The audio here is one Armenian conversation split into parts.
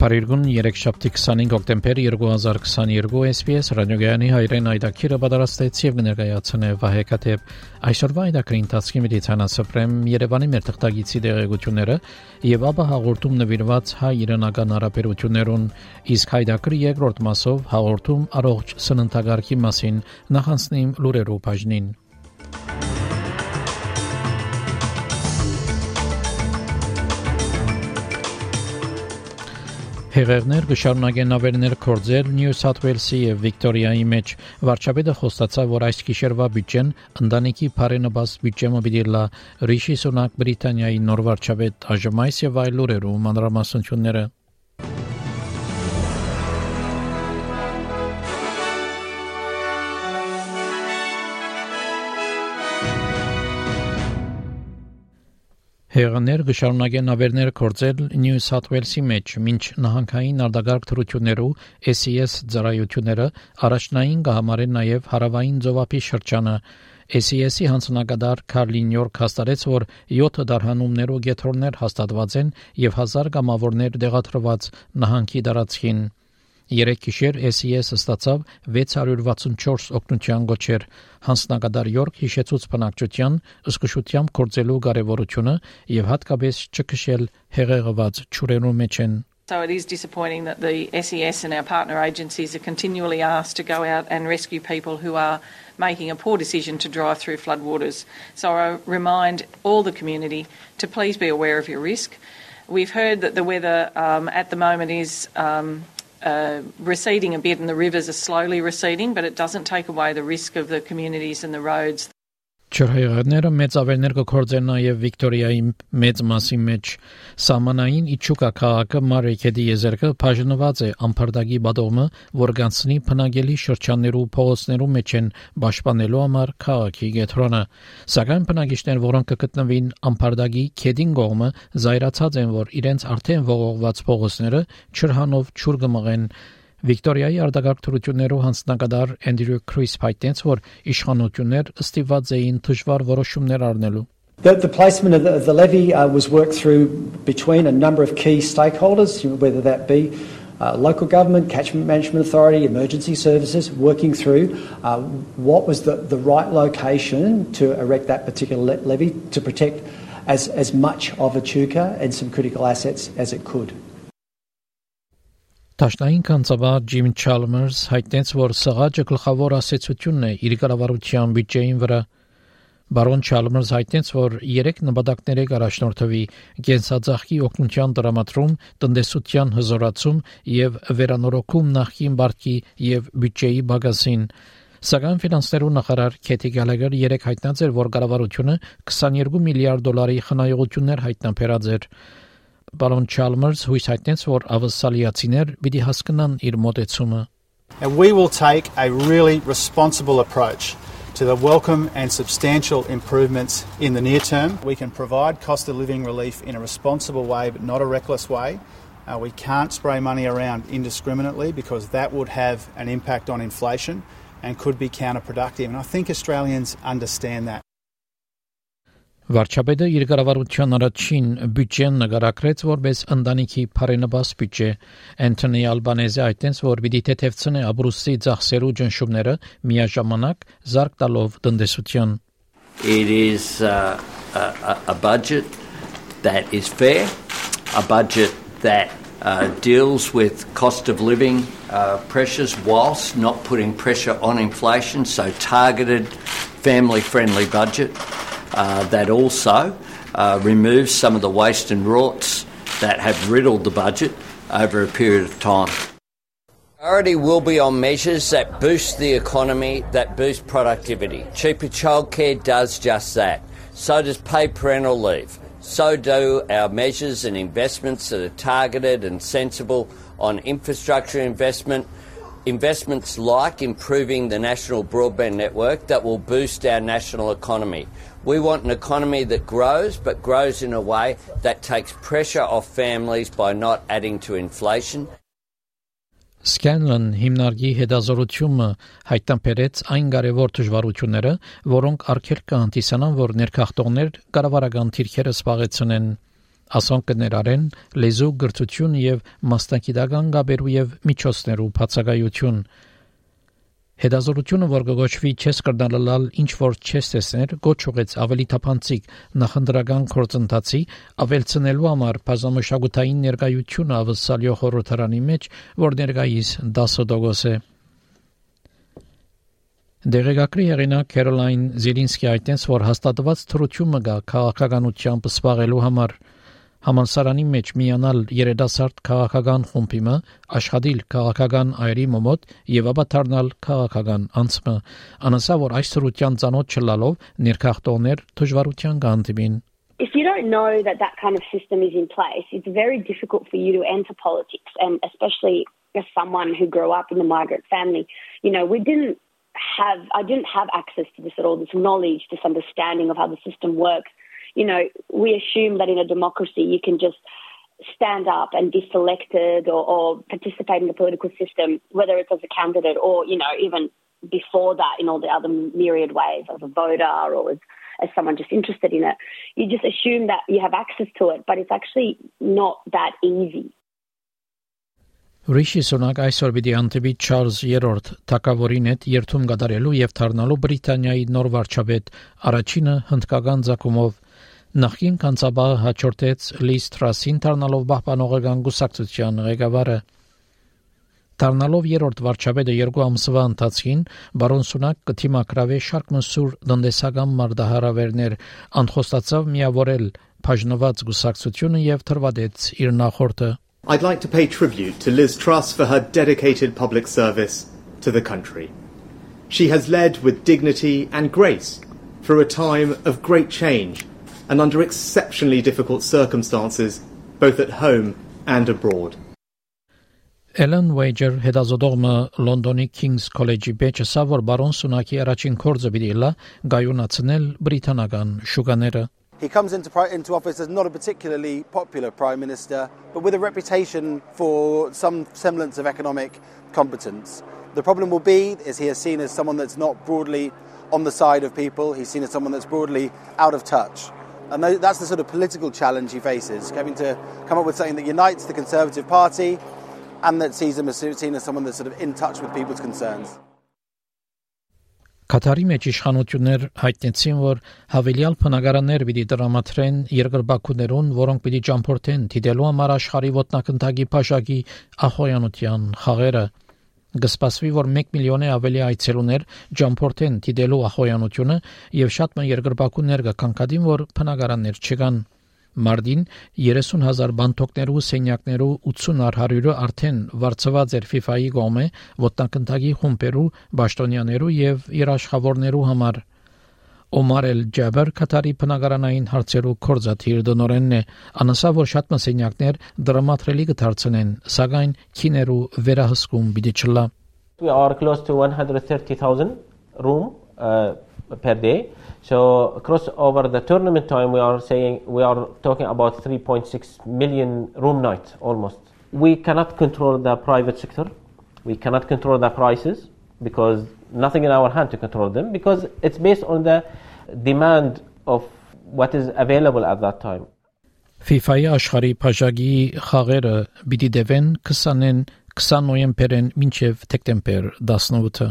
Փարիգուն 3 շաբթի 25 հոկտեմբեր 2022 SPS ռադիոգյանի հայրեն այդակիրը պատրաստեց եւ ներկայացնե Վահե Կատեփ այսօրվա այդակրի ընթացքի մեդիցինասպրեմ Երևանի մեր թղթագիտի դեղեցությունները եւ ապա հաղորդում նվիրված հայ իրանական հարաբերություններուն իսկ հայդակրի երկրորդ մասով հաղորդում առողջ սննդագարքի մասին նախանցնիմ լուրերով բաժնին Հեղեղներ կշարունակեն ավերներ կորձել Նյու Սաթ Ուելսի եւ Վիկտորիայի մեջ։ Վարչապետը խոստացավ, որ այս գիշերվա բյուջեն ընտանիքի բարենաբաս բյուջեմը պիտի լա Ռիշի Սունակ Բրիտանիայի նոր վարչապետ Աժմայս եւ այլ լուրերով մանրամասնությունները Հեղաներ կշարունակեն ավերներ կորցել Նյու Սաթ Ուելսի մեջ, մինչ նահանգային արտագարկ թրություններով SES ծառայությունները առաջնային կհամարեն նաև հարավային ծովափի շրջանը SES-ի հանձնակատար Կարլին Յորք հաստատեց, որ 7 դարհանումներով գետրոններ հաստատված են եւ 1000 կամավորներ տեղադրված նահանգի տարածքին։ Երեք գիշեր SES ստացավ 664 օգնության գոչեր։ Հանձնագետար Յորք հիշեցուց բնակչության ըսկշությամբ կորցելու կարևորությունը եւ հատկապես չքշել հեղեղված ճուրերու մեջ են So it is disappointing that the SES and our partner agencies are continually asked to go out and rescue people who are making a poor decision to drive through floodwaters. So I remind all the community to please be aware of your risk. We've heard that the weather um, at the moment is um, uh, receding a bit and the rivers are slowly receding, but it doesn't take away the risk of the communities and the roads Չրհեղները մեծ ավերներ կգործեն նաև Վիկտորիայի մեծ մասի մեջ սահմանային Իչուկա քաղաքը Մարեքեդի եզերքը բաժնված է ամփարդագի բադոմը, որ գանցնի փնագելի շրջաններու փողոցներու մեջ են պաշտպանելու համար քաղաքի գետրոնը։ Սակայն բնակիչներ, որոնք կգտնվին ամփարդագի քեդին կողմը, զայրացած են, որ իրենց արդեն ողողված փողոցները չրհանով չուր կմղեն Վիկտորիայի արտագաղթություններով հանձնակատար Էնդրյու Քրիս հայտնեց, որ իշխանություններ ստիված էին դժվար որոշումներ առնելու։ The, the placement of the, of the levy uh, was worked through between a number of key stakeholders, whether that be uh, local government, catchment management authority, emergency services, working through uh, what was the, the right location to erect that particular le- levy to protect as, as much of Echuca and some critical assets as it could. Տաշնային կանցաբար Ջիմ Չալմերս հայտնեց, որ սղաճը գլխավոր ասացությունն է իր կառավարության բյուջեին վրա։ Բարոն Չալմերս հայտնեց, որ երեք նպատակների առաջնորդվի գենսաձախի օգնության դրամատրում, տնտեսության հզորացում եւ վերանորոգում նախին բարգի եւ բյուջեի բագասին։ Սակայն ֆինանսներու նախարար Քեթի Գալագեր երեք հայտնած էր, որ կառավարությունը 22 միլիարդ դոլարի խնայողություններ հայտնաբերած էր։ Բարոն Chalmers հույս հայտնեց, որ ավսալիացիներ պիտի հասկանան իր մոտեցումը։ And we will take a really responsible approach to the welcome and substantial improvements in the near term. We can provide cost of living relief in a responsible way, but not a reckless way. Uh, we can't spray money around indiscriminately because that would have an impact on inflation and could be counterproductive. And I think Australians understand that. Վարչապետը իր կառավարության առաջին բյուջեն նկարագրեց որպես ընտանիքի բարենաբաս բյուջե։ Անտոնի Ալբանեզը այդտենց որ պիտի թեթևցնի Աբրուսի ծախսերու ճնշումները միաժամանակ զարգ տալով տնտեսություն։ It is uh, a, a budget that is fair, a budget that uh, deals with cost of living uh, pressures whilst not putting pressure on inflation, so targeted, family friendly budget that also uh, removes some of the waste and rorts that have riddled the budget over a period of time. Priority will be on measures that boost the economy, that boost productivity. Cheaper childcare does just that. So does paid parental leave. So do our measures and investments that are targeted and sensible on infrastructure investment, investments like improving the national broadband network that will boost our national economy. We want an economy that grows, but grows in a way that takes pressure off families by not adding to inflation. Scanlon հիմնարկի հետազորությունը հայտնաբերեց այն կարևոր դժվարությունները, որոնք արգելք կհանդիսանան, որ ներքախտողներ կառավարական թիրքերը սպաղեցնեն ասոնք կներարեն լեզու գրթություն եւ մասնակիտական գաբերու եւ միջոցներու բացակայություն Հետազորությունը, որ գոչվի չես կրնալալ ինչ որ չես տեսներ, գոչ ուղեց ավելի թափանցիկ նախնդրական կորցընթացի ավելցնելու համար բազմամշակութային ներկայությունը ավսալյո խորհրդարանի մեջ, որ ներկայիս 10% է։ Դերեկակրի հեղինակ Քերոլայն Զիլինսկի այդտենց որ հաստատված թրությունը գա քաղաքականությամբ սպաղելու համար Համալսարանի մեջ միանալ երիտասարդ քաղաքական խումբիմը, աշխատել քաղաքական այրի մոտ եւ ապա դառնալ քաղաքական անցմը, անասա որ այս ծրության ցանոթ չլալով ներքախտողներ դժվարության կհանդիպին։ If you don't know that that kind of system is in place, it's very difficult for you to enter politics, and especially as someone who grew up in a migrant family, you know, we didn't have, I didn't have access to this at all, this knowledge, this understanding of how the system works you know, we assume that in a democracy you can just stand up and be selected or, or participate in the political system, whether it's as a candidate or, you know, even before that in all the other myriad ways as a voter or as, as someone just interested in it. You just assume that you have access to it, but it's actually not that easy. Ռիշի Սունակ այսօր պիտի անտիպի Չարլզ III թակավորին հետ երթում կատարելու եւ դառնալու Բրիտանիայի նոր վարչապետ առաջինը հնդկական ցակումով Նախին կանցաբաղը հաջորդեց Լիս Թրասին դառնալով պահպանողական գուսակցության ղեկավարը։ Դառնալով երրորդ վարչապետը երկու ամսվա ընթացքին բարոն Սունակ կթիմակրավե շարք մսուր տնտեսական մարդահարավերներ անխոստացավ միավորել բաժնված գուսակցությունը եւ թրվադեց իր նախորդը։ I'd like to pay tribute to Liz Truss for her dedicated public service to the country. She has led with dignity and grace through a time of great change and under exceptionally difficult circumstances, both at home and abroad. Ellen Wager հետազոտողը Լոնդոնի King's College-ի բեճսա որ բարոն Սունակի առաջին կորձը բիդիլա գայունացնել բրիտանական շուկաները He comes into, into office as not a particularly popular Prime Minister, but with a reputation for some semblance of economic competence. The problem will be is he is seen as someone that's not broadly on the side of people. He's seen as someone that's broadly out of touch. And that's the sort of political challenge he faces, having to come up with something that unites the Conservative Party and that sees him as seen as someone that's sort of in touch with people's concerns. Կատարի մեջ իշխանություններ հայտնեցին, որ հավելյալ բնակարաններ պիտի դրամատրեն երկրբակուներուն, որոնք պիտի ճամփորդեն դիտելու համար աշխարհի ոտնակնդագի փաշակի ախոյանության խաղերը Գսպասվի, որ 1 միլիոնի ավելի այցելուներ ջամփորտեն դիտելու ախոյանությունը եւ շատ ման երկրպագուներ կքանքադին, որ բնակարաններ չկան։ Մարտին 30000 բանթոկներու սենյակներու 80 արհարյուրը արդեն վարձված էր FIFA-ի գոմե ոտնակնդագի խումբերու, պաշտոնյաներու եւ երաշխավորներու համար Օմար էլ Ջաբեր Կատարի բնակարանային հարցերու կորզաթիր դոնորենն է անասա որ շատ մսենյակներ դրամատրելի կդարձնեն սակայն քիներու վերահսկում պիտի չլա We are close to 130,000 room uh, per day. So across over the tournament time we are saying we are talking about 3.6 million room nights almost. We cannot control the private sector. We cannot control the prices because nothing in our hand to control them because it's based on the demand of what is available at that time. FIFA-ի աշխարհի փաշագի խաղերը պիտի դեվեն 20-ին 20 նոյեմբերին մինչև դեկտեմբեր 18-ը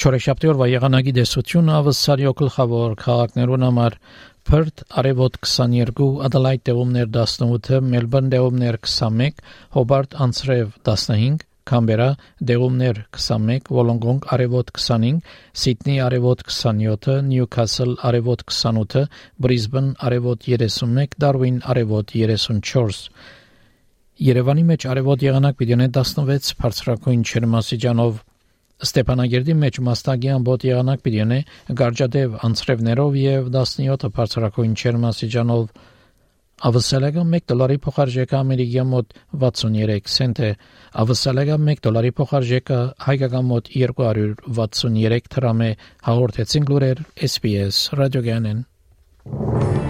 Չորեշաբթի օրվա եղանակի դեսությունը ավսարյո գլխավոր քաղաքներուն համար Perth արևոտ 22, Adelaide դեղումներ 18, Melbourne դեղումներ 21, Hobart անցրև 15, Canberra դեղումներ 21, Wollongong արևոտ 25, Sydney արևոտ 27, Newcastle արևոտ 28, Brisbane արևոտ 31, Darwin արևոտ 34 Երևանի մեջ արևոտ եղանակ պիտի ունենա 16 բարձրակույն ջերմաստիճանով Ստեփանագերդի մեջ մաստագի ամբոտ եղանակ պիտի գարջադև անցրևներով եւ 17 բարձրակույն չերմասիջանով Ավսալեգա 1 դոլարի փոխարժեքը ամերիկյան մոտ 63 سنت է։ Ավսալեգա 1 դոլարի փոխարժեքը հայկական մոտ 263 դրամ է։ Հաղորդեցին լուրեր SPS ռադիոգանեն։ you.